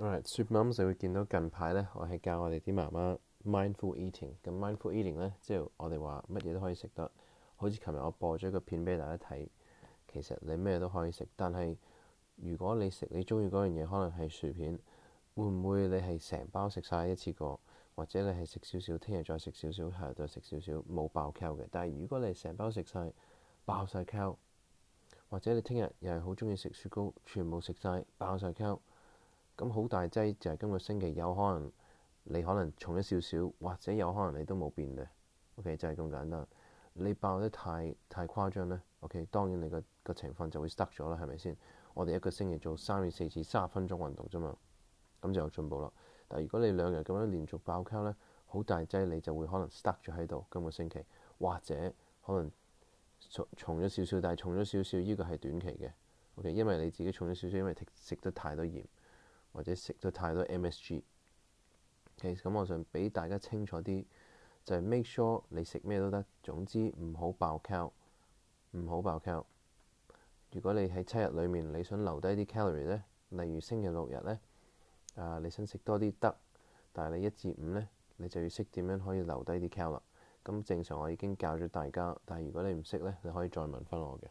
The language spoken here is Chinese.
Alright，雪林就會見到近排咧，我係教我哋啲媽媽 mindful eating。咁 mindful eating 咧，即係我哋話乜嘢都可以食得。好似琴日我播咗個片俾大家睇，其實你咩都可以食。但係如果你食你中意嗰樣嘢，可能係薯片，會唔會你係成包食晒一次過，或者你係食少少，聽日再食少少，下日再食少少，冇爆溝嘅。但係如果你成包食晒，爆晒溝，或者你聽日又係好中意食雪糕，全部食晒，爆晒溝。咁好大劑，就係今個星期有可能你可能重咗少少，或者有可能你都冇變嘅。O K 就係咁簡單。你爆得太太誇張咧。O K 當然你個個情況就會 stuck 咗啦，係咪先？我哋一個星期做三至四次三十分鐘運動啫嘛，咁就有進步啦。但如果你兩日咁樣連續爆卡咧，好大劑，你就會可能 stuck 咗喺度。今個星期或者可能重重咗少少，但係重咗少少呢個係短期嘅。O K 因為你自己重咗少少，因為食食得太多鹽。或者食咗太多 MSG，其實咁我想俾大家清楚啲，就係 make sure 你食咩都得，總之唔好爆 cal，唔好爆 cal。如果你喺七日裏面你想留低啲 calorie 咧，例如星期六日咧，啊你想食多啲得，但係你一至五咧，你就要識點樣可以留低啲 cal 啦。咁正常我已經教咗大家，但係如果你唔識咧，你可以再問翻我嘅。